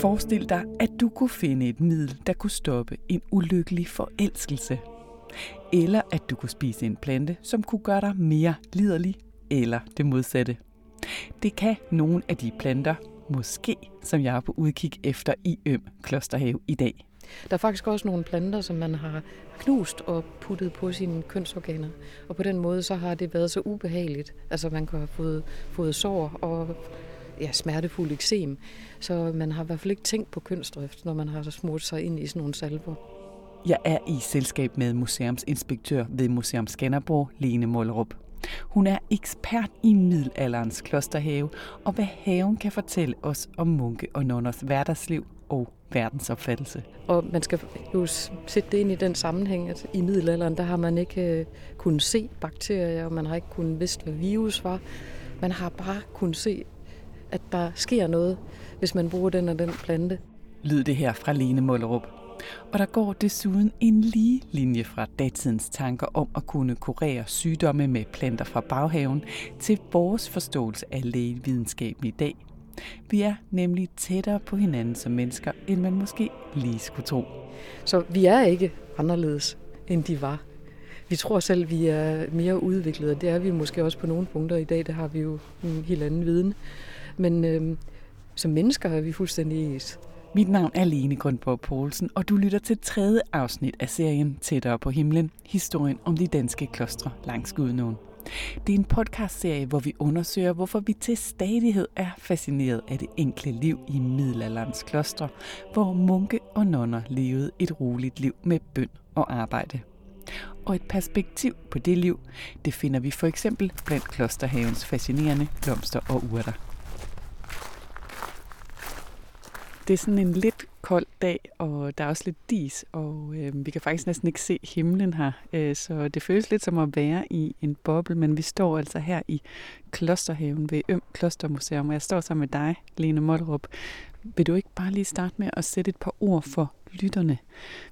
Forestil dig, at du kunne finde et middel, der kunne stoppe en ulykkelig forelskelse. Eller at du kunne spise en plante, som kunne gøre dig mere liderlig, eller det modsatte. Det kan nogle af de planter, måske, som jeg er på udkig efter i Øm Klosterhave i dag. Der er faktisk også nogle planter, som man har knust og puttet på sine kønsorganer. Og på den måde så har det været så ubehageligt. Altså man kan have fået, fået sår og ja, smertefuld eksem. Så man har i hvert fald ikke tænkt på kønsdrift, når man har smurt sig ind i sådan nogle salver. Jeg er i selskab med museumsinspektør ved Museum Skanderborg, Lene Mollerup. Hun er ekspert i middelalderens klosterhave, og hvad haven kan fortælle os om munke og nonners hverdagsliv og verdensopfattelse. Og man skal jo sætte det ind i den sammenhæng, at i middelalderen, der har man ikke øh, kunnet se bakterier, og man har ikke kunnet vidst, hvad virus var. Man har bare kunnet se, at der sker noget, hvis man bruger den og den plante. Lyd det her fra Lene Mollerup. Og der går desuden en lige linje fra datidens tanker om at kunne kurere sygdomme med planter fra baghaven til vores forståelse af lægevidenskaben i dag. Vi er nemlig tættere på hinanden som mennesker, end man måske lige skulle tro. Så vi er ikke anderledes, end de var. Vi tror selv, vi er mere udviklede, det er vi måske også på nogle punkter i dag, der har vi jo en helt anden viden. Men øh, som mennesker er vi fuldstændig ens. Mit navn er Lene Grundborg Poulsen, og du lytter til tredje afsnit af serien Tættere på himlen, historien om de danske klostre langs Gudnåen. Det er en podcastserie, hvor vi undersøger, hvorfor vi til stadighed er fascineret af det enkle liv i middelalderens klostre, hvor munke og nonner levede et roligt liv med bøn og arbejde. Og et perspektiv på det liv, det finder vi for eksempel blandt klosterhavens fascinerende blomster og urter. Det er sådan en lidt kold dag, og der er også lidt dis, og øh, vi kan faktisk næsten ikke se himlen her. Øh, så det føles lidt som at være i en boble, men vi står altså her i Klosterhaven ved Øm Klostermuseum, og jeg står sammen med dig, Lene Mollerup. Vil du ikke bare lige starte med at sætte et par ord for lytterne?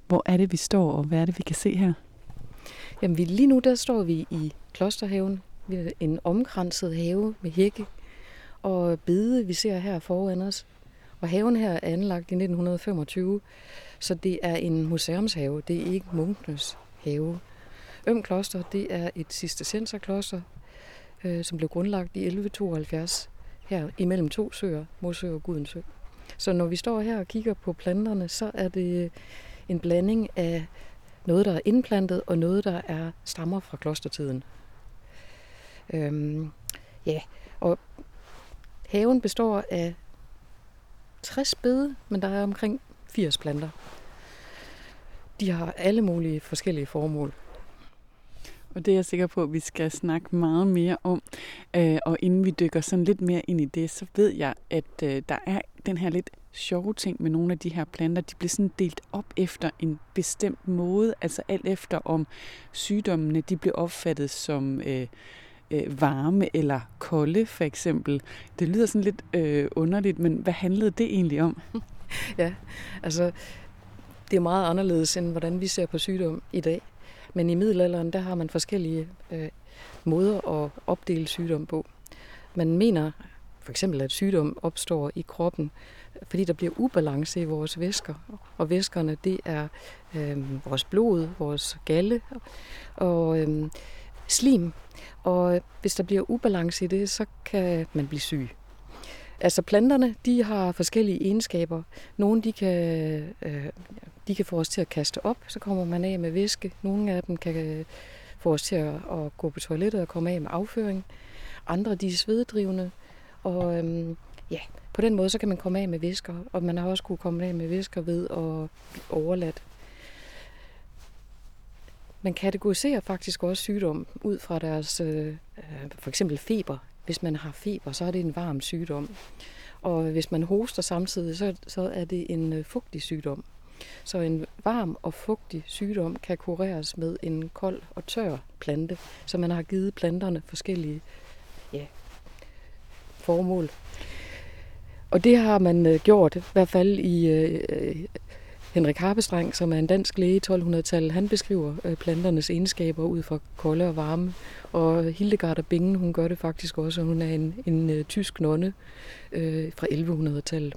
Hvor er det, vi står, og hvad er det, vi kan se her? Jamen lige nu, der står vi i Klosterhaven. Vi har en omkranset have med hække og bede, vi ser her foran os. Og haven her er anlagt i 1925, så det er en museumshave. Det er ikke munkenes have. Øm Kloster, det er et cistercienserkloster, øh, som blev grundlagt i 1172 her imellem to søer, Mosø og Gudensø. Så når vi står her og kigger på planterne, så er det en blanding af noget, der er indplantet, og noget, der er stammer fra klostertiden. Øhm, ja, og haven består af 60 bede, men der er omkring 80 planter. De har alle mulige forskellige formål. Og det er jeg sikker på, at vi skal snakke meget mere om. Øh, og inden vi dykker sådan lidt mere ind i det, så ved jeg, at øh, der er den her lidt sjove ting med nogle af de her planter. De bliver sådan delt op efter en bestemt måde, altså alt efter om sygdommene de bliver opfattet som øh, øh, varme eller kolde, for eksempel. Det lyder sådan lidt øh, underligt, men hvad handlede det egentlig om? ja, altså det er meget anderledes end hvordan vi ser på sygdom i dag. Men i middelalderen, der har man forskellige øh, måder at opdele sygdom på. Man mener for eksempel, at sygdom opstår i kroppen, fordi der bliver ubalance i vores væsker. Og væskerne, det er øh, vores blod, vores galle og øh, slim. Og hvis der bliver ubalance i det, så kan man blive syg. Altså planterne, de har forskellige egenskaber. Nogle de kan, øh, de kan få os til at kaste op, så kommer man af med væske. Nogle af dem kan øh, få os til at, at gå på toilettet og komme af med afføring. Andre de er sveddrivende. Og øhm, ja, på den måde så kan man komme af med væsker, og man har også kunne komme af med væsker ved at blive overladt man kategoriserer faktisk også sygdom ud fra deres, øh, øh, for eksempel feber. Hvis man har feber, så er det en varm sygdom. Og hvis man hoster samtidig, så, så er det en øh, fugtig sygdom. Så en varm og fugtig sygdom kan kureres med en kold og tør plante, så man har givet planterne forskellige ja, formål. Og det har man øh, gjort, i hvert fald i øh, Henrik Harpestrang, som er en dansk læge i 1200-tallet, han beskriver øh, planternes egenskaber ud fra kolde og varme. Og Hildegard af Bingen, hun gør det faktisk også, hun er en, en øh, tysk nonne øh, fra 1100-tallet.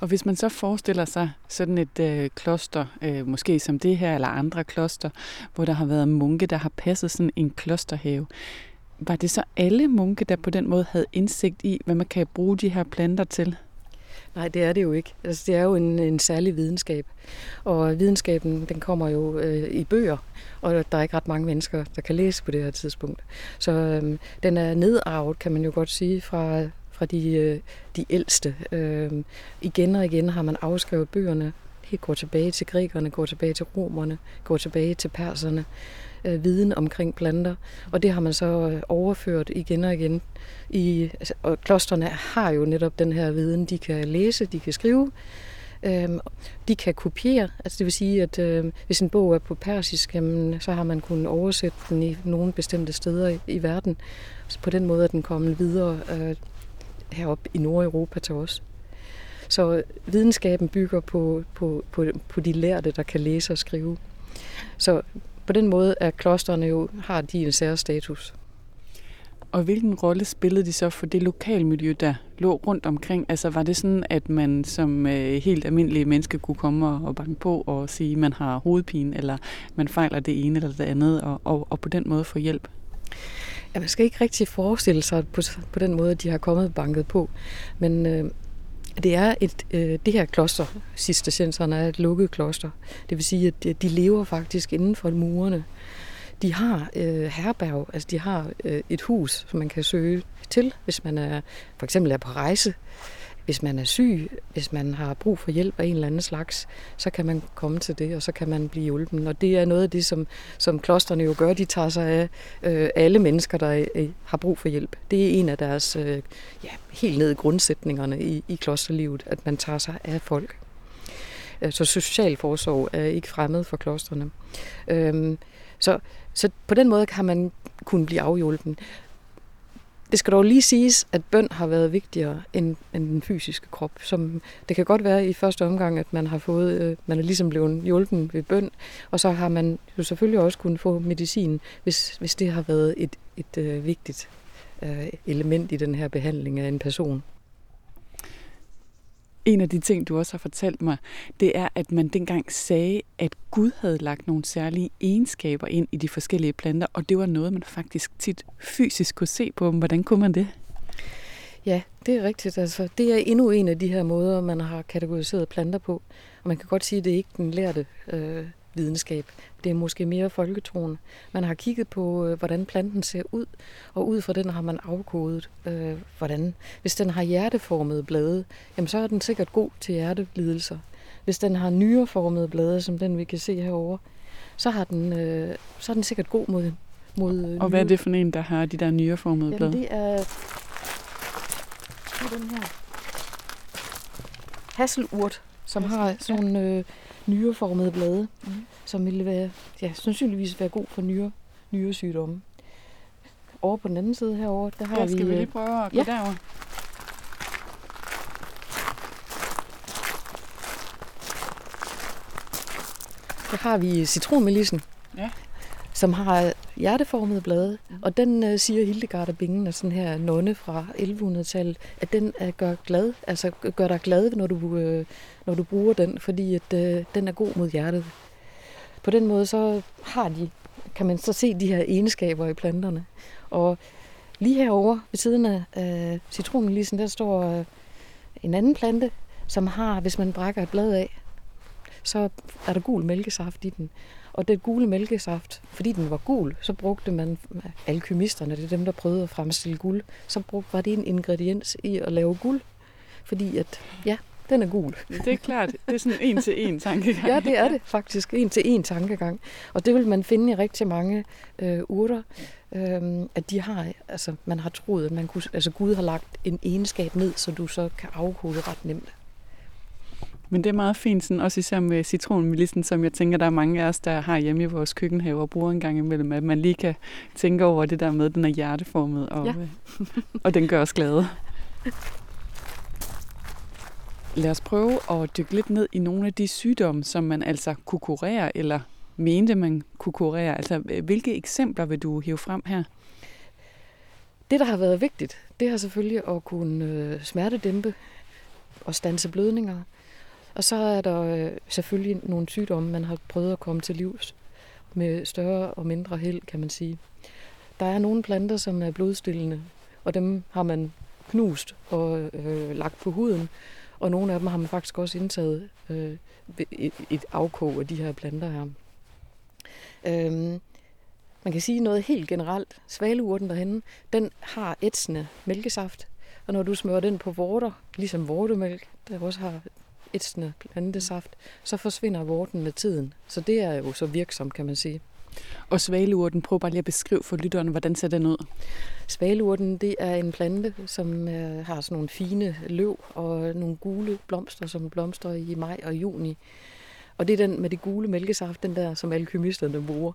Og hvis man så forestiller sig sådan et øh, kloster, øh, måske som det her eller andre kloster, hvor der har været munke, der har passet sådan en klosterhave, var det så alle munke, der på den måde havde indsigt i, hvad man kan bruge de her planter til? Nej, det er det jo ikke. Altså, det er jo en, en særlig videnskab. Og videnskaben, den kommer jo øh, i bøger, og der er ikke ret mange mennesker, der kan læse på det her tidspunkt. Så øh, den er nedarvet, kan man jo godt sige, fra, fra de, øh, de ældste. Øh, igen og igen har man afskrevet bøgerne. Helt går tilbage til grækerne, går tilbage til romerne, går tilbage til perserne. Øh, viden omkring planter. Og det har man så øh, overført igen og igen. I, altså, og klosterne har jo netop den her viden. De kan læse, de kan skrive. Øh, de kan kopiere, altså det vil sige, at øh, hvis en bog er på persisk, jamen, så har man kunnet oversætte den i nogle bestemte steder i, i verden. Så på den måde er den kommet videre øh, herop i Nordeuropa til os. Så øh, videnskaben bygger på, på, på, på de lærte, der kan læse og skrive. Så på den måde er klosterne jo, har de en særstatus. Og hvilken rolle spillede de så for det lokalmiljø, der lå rundt omkring? Altså var det sådan, at man som øh, helt almindelige menneske kunne komme og, og banke på og sige, at man har hovedpine, eller man fejler det ene eller det andet, og, og, og på den måde få hjælp? Ja, man skal ikke rigtig forestille sig på, på den måde, at de har kommet banket på. Men øh, det er et, øh, det her kloster, Cistercienserne er et lukket kloster. Det vil sige, at de lever faktisk inden for murene. De har øh, herberg, altså de har øh, et hus, som man kan søge til, hvis man er for eksempel er på rejse hvis man er syg, hvis man har brug for hjælp af en eller anden slags, så kan man komme til det, og så kan man blive hjulpen. Og det er noget af det, som, som klosterne jo gør. De tager sig af øh, alle mennesker, der øh, har brug for hjælp. Det er en af deres øh, ja, helt ned i grundsætningerne i, i klosterlivet, at man tager sig af folk. Øh, så social forsorg er ikke fremmed for klosterne. Øh, så, så på den måde kan man kunne blive afhjulpen. Det skal dog lige siges, at bøn har været vigtigere end, end den fysiske krop. Som, det kan godt være i første omgang, at man har fået, øh, man er ligesom blevet hjulpen ved bøn, og så har man jo selvfølgelig også kunnet få medicin, hvis, hvis det har været et, et øh, vigtigt øh, element i den her behandling af en person. En af de ting, du også har fortalt mig, det er, at man dengang sagde, at Gud havde lagt nogle særlige egenskaber ind i de forskellige planter, og det var noget, man faktisk tit fysisk kunne se på dem. Hvordan kunne man det? Ja, det er rigtigt. Altså, det er endnu en af de her måder, man har kategoriseret planter på. Og man kan godt sige, at det er ikke den lærte øh, videnskab. Det er måske mere folketroen. Man har kigget på, øh, hvordan planten ser ud, og ud fra den har man afkodet, øh, hvordan. Hvis den har hjerteformede blade, jamen så er den sikkert god til hjertelidelser. Hvis den har nyreformede blade, som den vi kan se herover, så, har den, øh, så er den sikkert god mod mod øh, Og hvad er det for en, der har de der nyreformede blade? Jamen det er, det er den her hasselurt, som har sådan øh, nyreformede blade, mm. som ville være, ja, sandsynligvis være god for nyre, nyresygdomme. Over på den anden side herover, der har ja, vi... skal vi lige øh, prøve at gå ja. derover? Der har vi citronmelissen. Ja som har hjerteformede blade. Mm. Og den øh, siger Hildegard af Bingen, og sådan her nonne fra 1100-tallet, at den er gør glad, altså gør dig glad, når du, øh, når du bruger den, fordi at, øh, den er god mod hjertet. På den måde så har de, kan man så se de her egenskaber i planterne. Og lige herover ved siden af øh, citronmelisen, der står øh, en anden plante, som har, hvis man brækker et blad af, så er der gul mælkesaft i den. Og den gule mælkesaft, fordi den var gul, så brugte man, alkymisterne, det er dem, der prøvede at fremstille guld, så brugte, var det en ingrediens i at lave guld. Fordi at, ja, den er gul. Det er klart, det er sådan en til en tankegang. ja, det er det faktisk, en til en tankegang. Og det vil man finde i rigtig mange øh, urter, øh, at de har, altså man har troet, at man kunne, altså Gud har lagt en egenskab ned, så du så kan afkode ret nemt. Men det er meget fint, sådan, også især med citronmelissen, som jeg tænker, der er mange af os, der har hjemme i vores køkkenhave og bruger en gang imellem, at man lige kan tænke over det der med, at den er hjerteformet, og, ja. og den gør os glade. Lad os prøve at dykke lidt ned i nogle af de sygdomme, som man altså kunne kurere, eller mente man kunne kurere. Altså, hvilke eksempler vil du hive frem her? Det, der har været vigtigt, det har selvfølgelig at kunne øh, smertedæmpe at stanse blødninger. Og så er der øh, selvfølgelig nogle sygdomme, man har prøvet at komme til livs med større og mindre held, kan man sige. Der er nogle planter, som er blodstillende, og dem har man knust og øh, lagt på huden. Og nogle af dem har man faktisk også indtaget øh, et, et afkog af de her planter her. Øhm, man kan sige noget helt generelt. Svaleurten derhenne, den har ætsende mælkesaft. Og når du smører den på vorter, ligesom vortemælk, der også har ætsende plantesaft, så forsvinder vorten med tiden. Så det er jo så virksomt, kan man sige. Og svaleurten, prøv bare lige at beskrive for lytterne, hvordan ser den ud? Svaleurten, det er en plante, som øh, har sådan nogle fine løv og nogle gule blomster, som blomstrer i maj og juni. Og det er den med det gule mælkesaft, den der, som alkymisterne bruger.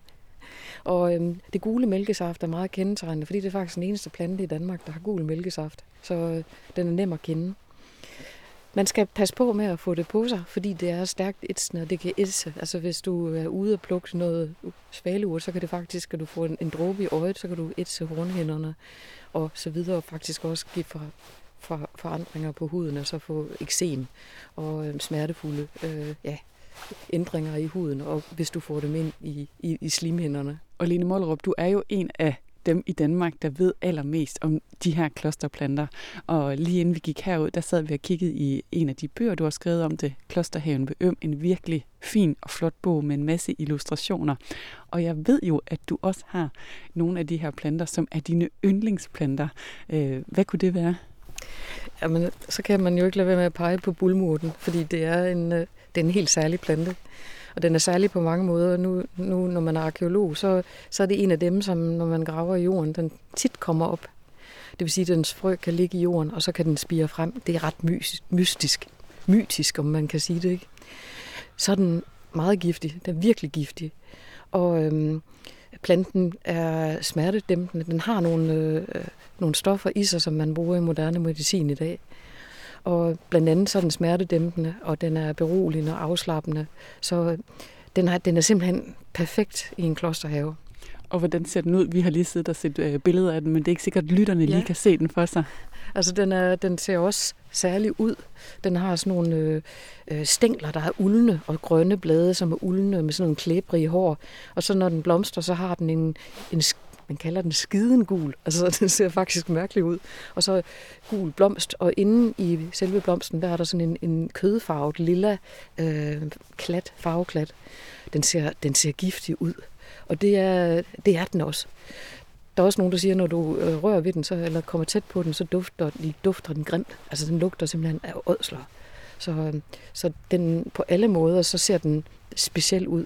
Og øhm, det gule mælkesaft er meget kendetegnende, fordi det er faktisk den eneste plante i Danmark, der har gul mælkesaft. Så øh, den er nem at kende. Man skal passe på med at få det på sig, fordi det er stærkt etsende, og det kan ætse. Altså hvis du er ude og plukke noget svaleur, så kan det faktisk, at du får en, en dråbe i øjet, så kan du ætse hornhænderne og så videre, og faktisk også give for, for, forandringer på huden, og så få eksem og øh, smertefulde øh, ja, ændringer i huden, og hvis du får dem ind i, i, i slimhænderne. Og Lene Mollerup, du er jo en af dem i Danmark, der ved allermest om de her klosterplanter. Og lige inden vi gik herud, der sad vi og kiggede i en af de bøger, du har skrevet om det, Klosterhaven ved Øm. En virkelig fin og flot bog med en masse illustrationer. Og jeg ved jo, at du også har nogle af de her planter, som er dine yndlingsplanter. Øh, hvad kunne det være? Jamen, så kan man jo ikke lade være med at pege på bulmurten, fordi det er en, øh, det er en helt særlig plante. Og den er særlig på mange måder. Nu, nu når man er arkeolog, så, så er det en af dem, som når man graver i jorden, den tit kommer op. Det vil sige, at dens frø kan ligge i jorden, og så kan den spire frem. Det er ret mystisk, mytisk, om man kan sige det. ikke. Så er den meget giftig. Den er virkelig giftig. Og øhm, planten er smertedæmpende. Den har nogle, øh, øh nogle stoffer i sig, som man bruger i moderne medicin i dag. Og blandt andet så er den smertedæmpende, og den er beroligende og afslappende. Så den er, den er simpelthen perfekt i en klosterhave. Og hvordan ser den ud? Vi har lige siddet og set øh, billeder af den, men det er ikke sikkert, at lytterne ja. lige kan se den for sig. Altså, den, er, den ser også særlig ud. Den har sådan nogle øh, øh, stængler, der er uldne, og grønne blade, som er uldne med sådan nogle klæbrige hår. Og så når den blomstrer, så har den en, en man kalder den skiden gul. Altså, den ser faktisk mærkelig ud. Og så gul blomst, og inde i selve blomsten, der er der sådan en, en kødfarvet lilla øh, klat, farveklat. Den ser, den ser giftig ud. Og det er, det er den også. Der er også nogen, der siger, at når du øh, rører ved den, så, eller kommer tæt på den, så dufter, de dufter den grimt. Altså den lugter simpelthen af ådsler. Så, øh, så den, på alle måder, så ser den speciel ud.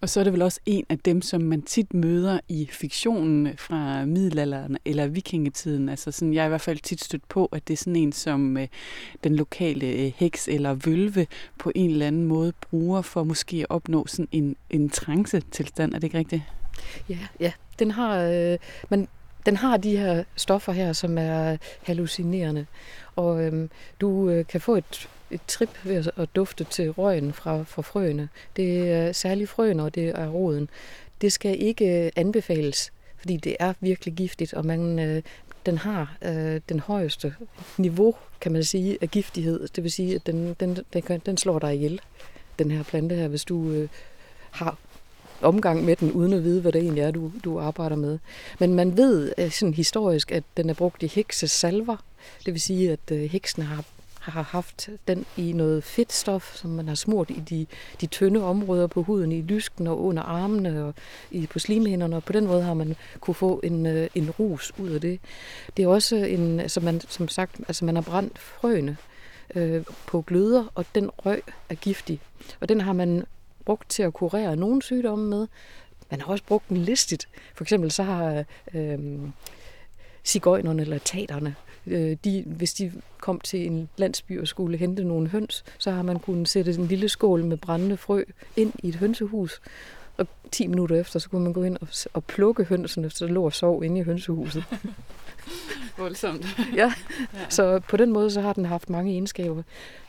Og så er det vel også en af dem, som man tit møder i fiktionen fra middelalderen eller vikingetiden. Altså sådan, jeg er i hvert fald tit stødt på, at det er sådan en, som øh, den lokale øh, heks eller vølve på en eller anden måde bruger for måske at opnå sådan en, en trance-tilstand. Er det ikke rigtigt? Ja, ja. Den har, øh, man, den har de her stoffer her, som er hallucinerende. Og øh, du øh, kan få et et trip ved at dufte til røgen fra, fra frøene. Det er særligt frøene, og det er roden. Det skal ikke øh, anbefales, fordi det er virkelig giftigt, og man, øh, den har øh, den højeste niveau, kan man sige, af giftighed. Det vil sige, at den, den, den, den slår dig ihjel, den her plante her, hvis du øh, har omgang med den, uden at vide, hvad det egentlig er, du, du arbejder med. Men man ved øh, sådan historisk, at den er brugt i heksesalver. Det vil sige, at heksene heksen har har haft den i noget fedtstof, som man har smurt i de, de tynde områder på huden, i lysken og under armene og i, på slimhænderne, og på den måde har man kunne få en, øh, en rus ud af det. Det er også en, altså man, som sagt, altså man har brændt frøene øh, på gløder, og den røg er giftig. Og den har man brugt til at kurere nogle sygdomme med. Man har også brugt den listigt. For eksempel så har øh, cigøjnerne eller taterne øh, de, hvis de kom til en landsby og skulle hente nogle høns, så har man kunnet sætte en lille skål med brændende frø ind i et hønsehus. Og 10 minutter efter, så kunne man gå ind og, og plukke hønsene, så der lå og sov inde i hønsehuset. Voldsomt. ja, så på den måde så har den haft mange egenskaber.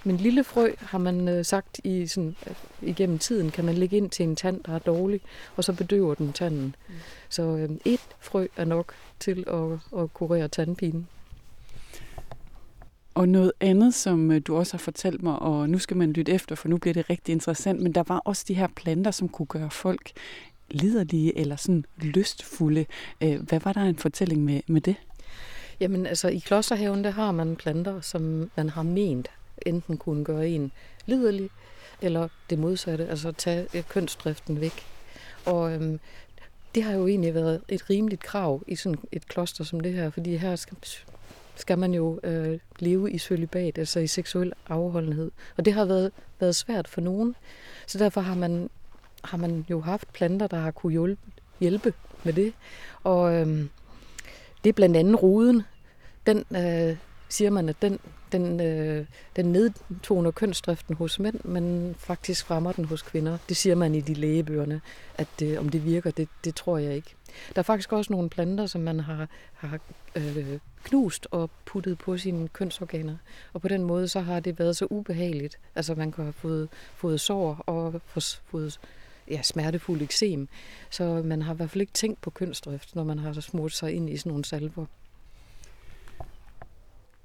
Men lille frø har man øh, sagt i sådan, øh, igennem tiden, kan man lægge ind til en tand, der er dårlig, og så bedøver den tanden. Mm. Så øh, et frø er nok til at, at kurere tandpinen. Og noget andet, som øh, du også har fortalt mig, og nu skal man lytte efter, for nu bliver det rigtig interessant, men der var også de her planter, som kunne gøre folk liderlige eller sådan lystfulde. Øh, hvad var der en fortælling med, med det? Jamen altså i klosterhaven, der har man planter, som man har ment enten kunne gøre en liderlig, eller det modsatte, altså tage øh, kønsdriften væk. Og øhm, det har jo egentlig været et rimeligt krav i sådan et kloster som det her, fordi her skal, skal man jo øh, leve i celibat, altså i seksuel afholdenhed. Og det har været, været svært for nogen. Så derfor har man, har man jo haft planter, der har kunne hjælpe, hjælpe med det. Og øh, det er blandt andet ruden. Den øh, siger man, at den, den, øh, den nedtoner kønsdriften hos mænd, men faktisk fremmer den hos kvinder. Det siger man i de lægebøgerne, at øh, om det virker, det, det tror jeg ikke. Der er faktisk også nogle planter, som man har, har øh, knust og puttet på sine kønsorganer. Og på den måde så har det været så ubehageligt. Altså man kan have fået, fået sår og fået ja, smertefuld eksem. Så man har i hvert fald ikke tænkt på kønsdrift, når man har smurt sig ind i sådan nogle salver.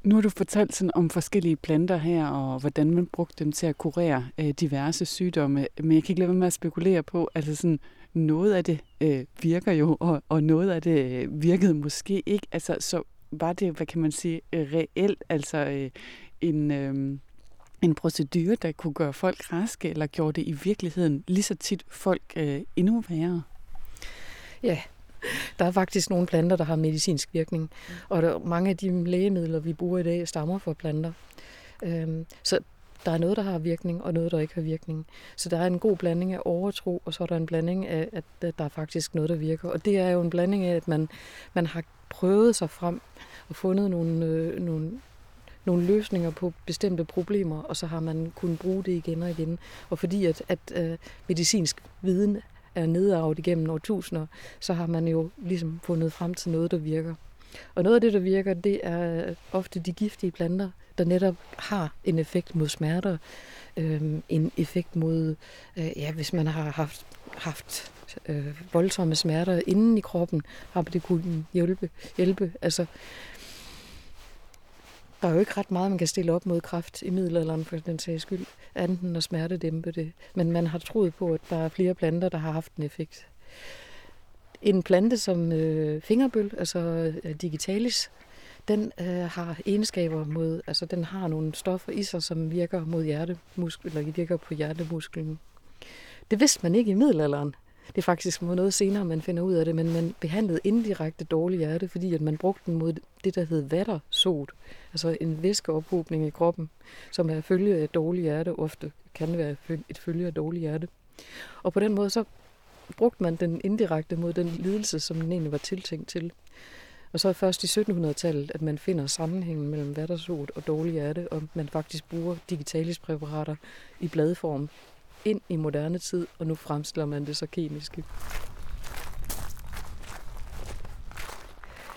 Nu har du fortalt sådan om forskellige planter her, og hvordan man brugte dem til at kurere øh, diverse sygdomme. Men jeg kan ikke lade være med at spekulere på, altså sådan, noget af det øh, virker jo, og, og noget af det øh, virkede måske ikke. Altså, så var det, hvad kan man sige, øh, reelt, altså øh, en, øh, en procedure, der kunne gøre folk raske, eller gjorde det i virkeligheden lige så tit folk øh, endnu værre? Ja, der er faktisk nogle planter, der har medicinsk virkning, og der, mange af de lægemidler, vi bruger i dag, stammer fra planter. Øhm, så der er noget, der har virkning, og noget, der ikke har virkning. Så der er en god blanding af overtro, og så er der en blanding af, at der er faktisk noget, der virker. Og det er jo en blanding af, at man, man har prøvet sig frem og fundet nogle, øh, nogle, nogle løsninger på bestemte problemer, og så har man kunnet bruge det igen og igen. Og fordi at, at øh, medicinsk viden er nedarvet igennem årtusinder, så har man jo ligesom fundet frem til noget, der virker. Og noget af det, der virker, det er øh, ofte de giftige planter, der netop har en effekt mod smerter, øh, en effekt mod, øh, ja, hvis man har haft, haft øh, voldsomme smerter inden i kroppen, har det kunne hjælpe. hjælpe. Altså, der er jo ikke ret meget, man kan stille op mod kraft i middelalderen, for den sags skyld, anden at smertedæmpe det. Men man har troet på, at der er flere planter, der har haft en effekt. En plante som øh, fingerbøl, altså øh, digitalis, den øh, har egenskaber mod, altså den har nogle stoffer i sig, som virker mod hjertemuskel, eller virker på hjertemusklen. Det vidste man ikke i middelalderen. Det er faktisk noget senere, man finder ud af det, men man behandlede indirekte dårlig hjerte, fordi at man brugte den mod det, der hed vattersot, altså en væskeophobning i kroppen, som er følge af dårlig hjerte, ofte kan være et følge af dårlig hjerte. Og på den måde så brugte man den indirekte mod den lidelse, som den egentlig var tiltænkt til. Og så er først i 1700-tallet, at man finder sammenhængen mellem vattersot og dårlig hjerte, og man faktisk bruger digitalispræparater i bladform ind i moderne tid, og nu fremstiller man det så kemiske.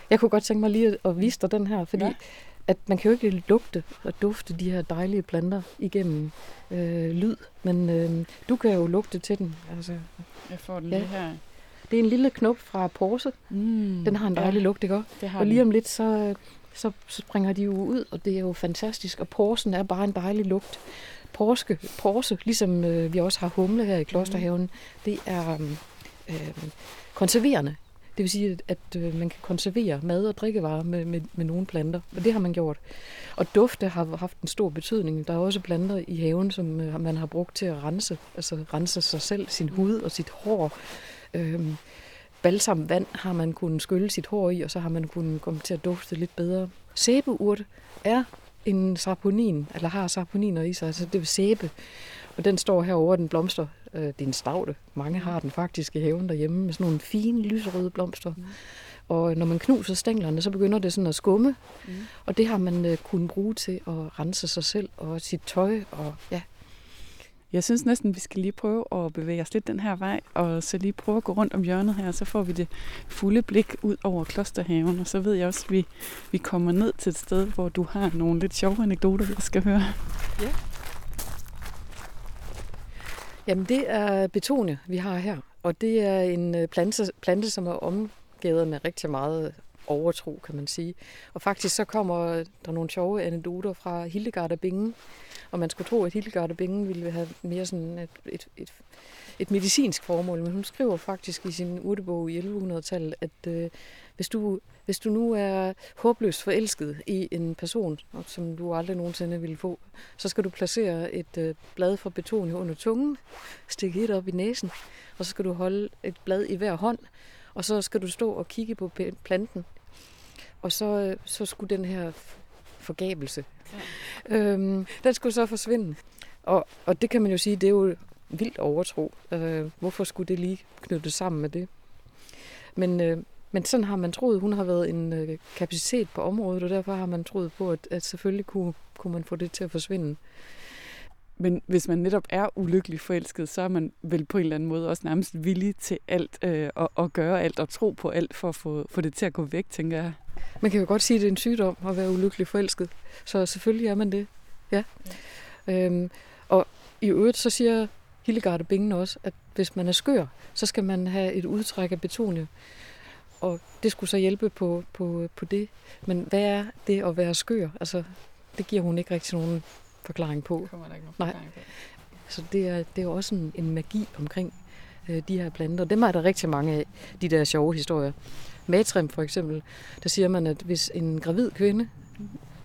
Jeg kunne godt tænke mig lige at vise dig den her, fordi ja at man kan jo ikke lugte og dufte de her dejlige planter igennem øh, lyd, men øh, du kan jo lugte til den. Altså, jeg får den ja. lige her. Det er en lille knop fra Porse. Mm, den har en dejlig ja, lugt, ikke Og lige om lidt, så, så, så springer de jo ud, og det er jo fantastisk. Og porsen er bare en dejlig lugt porske, porse, ligesom øh, vi også har humle her i Klosterhaven, mm. det er øh, konserverende. Det vil sige, at øh, man kan konservere mad og drikkevarer med, med, med nogle planter, og det har man gjort. Og dufte har haft en stor betydning. Der er også planter i haven, som øh, man har brugt til at rense, altså rense sig selv, sin hud og sit hår. Øhm, balsam vand har man kunnet skylle sit hår i, og så har man kunnet komme til at dufte lidt bedre. Sæbeurt er en saponin, eller har saponiner i sig, altså det vil sæbe. Og den står herovre, den blomster. Øh, det er en stavte. Mange har den faktisk i haven derhjemme med sådan nogle fine lyserøde blomster. Mm. Og når man knuser stænglerne, så begynder det sådan at skumme. Mm. Og det har man øh, kunnet bruge til at rense sig selv og sit tøj og ja, jeg synes næsten, vi skal lige prøve at bevæge os lidt den her vej, og så lige prøve at gå rundt om hjørnet her, så får vi det fulde blik ud over klosterhaven, og så ved jeg også, at vi, vi kommer ned til et sted, hvor du har nogle lidt sjove anekdoter, vi skal høre. Ja. Jamen, det er betone, vi har her, og det er en øh, plante, plante som er omgivet med rigtig meget overtro, kan man sige. Og faktisk så kommer der nogle sjove anekdoter fra Hildegard af Bingen, og man skulle tro, at Hildegard af Bingen ville have mere sådan et, et, et, et medicinsk formål, men hun skriver faktisk i sin urtebog i 1100-tallet, at øh, hvis, du, hvis du nu er håbløst forelsket i en person, som du aldrig nogensinde ville få, så skal du placere et øh, blad fra betonie under tungen, stikke et op i næsen, og så skal du holde et blad i hver hånd, og så skal du stå og kigge på planten. Og så, øh, så skulle den her forgabelse, ja. øhm, den skulle så forsvinde. Og, og det kan man jo sige, det er jo vildt overtro. Øh, hvorfor skulle det lige knytte sammen med det? Men, øh, men sådan har man troet, hun har været en øh, kapacitet på området, og derfor har man troet på, at, at selvfølgelig kunne, kunne man få det til at forsvinde. Men hvis man netop er ulykkelig forelsket, så er man vel på en eller anden måde også nærmest villig til alt øh, og, og gøre alt og tro på alt for at få, få det til at gå væk, tænker jeg. Man kan jo godt sige, at det er en sygdom at være ulykkelig forelsket. Så selvfølgelig er man det. Ja. ja. Øhm, og i øvrigt så siger Hildegard Bingen også, at hvis man er skør, så skal man have et udtræk af betonie. Og det skulle så hjælpe på, på, på det. Men hvad er det at være skør? Altså, det giver hun ikke rigtig nogen forklaring på. Det kommer der ikke nogen forklaring Nej. på. Så det er, det er også en, en magi omkring øh, de her planter. Dem er der rigtig mange af, de der sjove historier. Matrim for eksempel, der siger man, at hvis en gravid kvinde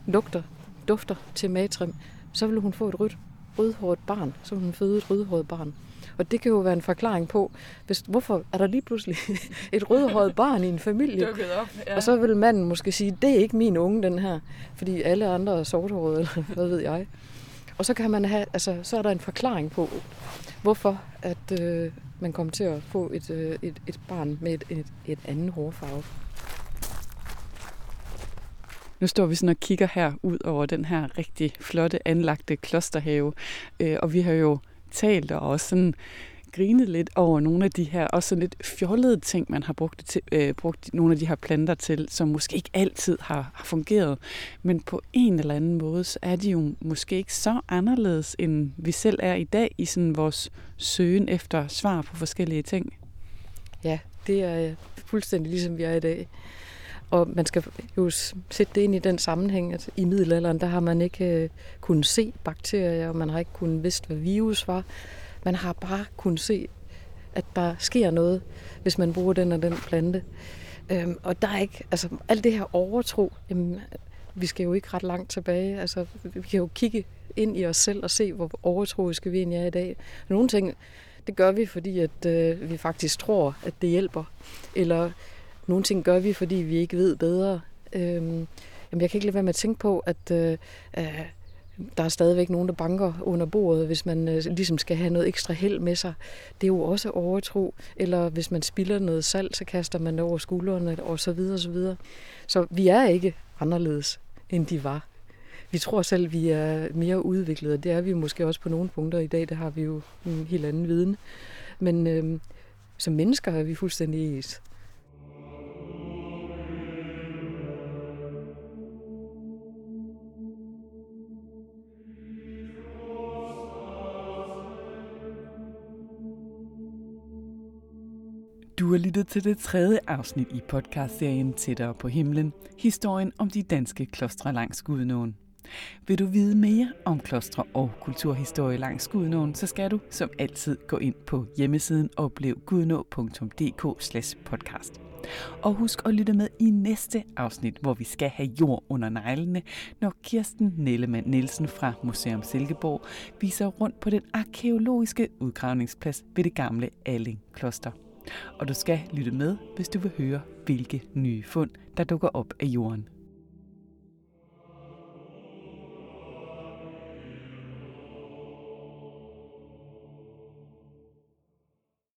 lugter, dufter til matrim, så vil hun få et rødt, rødhåret barn. Så vil hun føde et rødhåret barn. Og det kan jo være en forklaring på, hvis, hvorfor er der lige pludselig et rødhåret barn i en familie? op, ja. Og så vil manden måske sige, det er ikke min unge, den her. Fordi alle andre er sorthårede, eller hvad ved jeg. Og så kan man have, altså, så er der en forklaring på, hvorfor at øh, man kommer til at få et, øh, et, et barn med et, et, et andet hårfarve. Nu står vi sådan og kigger her ud over den her rigtig flotte anlagte klosterhave, øh, og vi har jo talt og også sådan grinet lidt over nogle af de her også sådan lidt fjollede ting, man har brugt, til, øh, brugt nogle af de her planter til, som måske ikke altid har, har fungeret. Men på en eller anden måde, så er de jo måske ikke så anderledes, end vi selv er i dag i sådan vores søgen efter svar på forskellige ting. Ja, det er øh, fuldstændig ligesom vi er i dag. Og man skal jo sætte det ind i den sammenhæng, at i middelalderen, der har man ikke øh, kunnet se bakterier, og man har ikke kunnet vidst, hvad virus var. Man har bare kunnet se, at der sker noget, hvis man bruger den og den plante. Øhm, og der er ikke, altså alt det her overtro, jamen, vi skal jo ikke ret langt tilbage. Altså, vi kan jo kigge ind i os selv og se, hvor overtroiske vi egentlig er i dag. Nogle ting, det gør vi, fordi at øh, vi faktisk tror, at det hjælper. Eller nogle ting gør vi, fordi vi ikke ved bedre. Øhm, jamen, jeg kan ikke lade være med at tænke på, at øh, øh, der er stadigvæk nogen, der banker under bordet, hvis man øh, ligesom skal have noget ekstra held med sig. Det er jo også overtro. Eller hvis man spilder noget salt, så kaster man det over skuldrene, og så videre, og så videre. Så vi er ikke anderledes, end de var. Vi tror selv, vi er mere udviklede, og det er vi måske også på nogle punkter i dag. Der har vi jo en helt anden viden. Men øh, som mennesker er vi fuldstændig ens. Du har lyttet til det tredje afsnit i podcastserien Tættere på himlen, historien om de danske klostre langs Gudnåen. Vil du vide mere om klostre og kulturhistorie langs Gudnåen, så skal du som altid gå ind på hjemmesiden oplevgudnå.dk podcast. Og husk at lytte med i næste afsnit, hvor vi skal have jord under neglene, når Kirsten Nellemann Nielsen fra Museum Silkeborg viser rundt på den arkeologiske udgravningsplads ved det gamle Alling Kloster. Og du skal lytte med, hvis du vil høre, hvilke nye fund, der dukker op af jorden.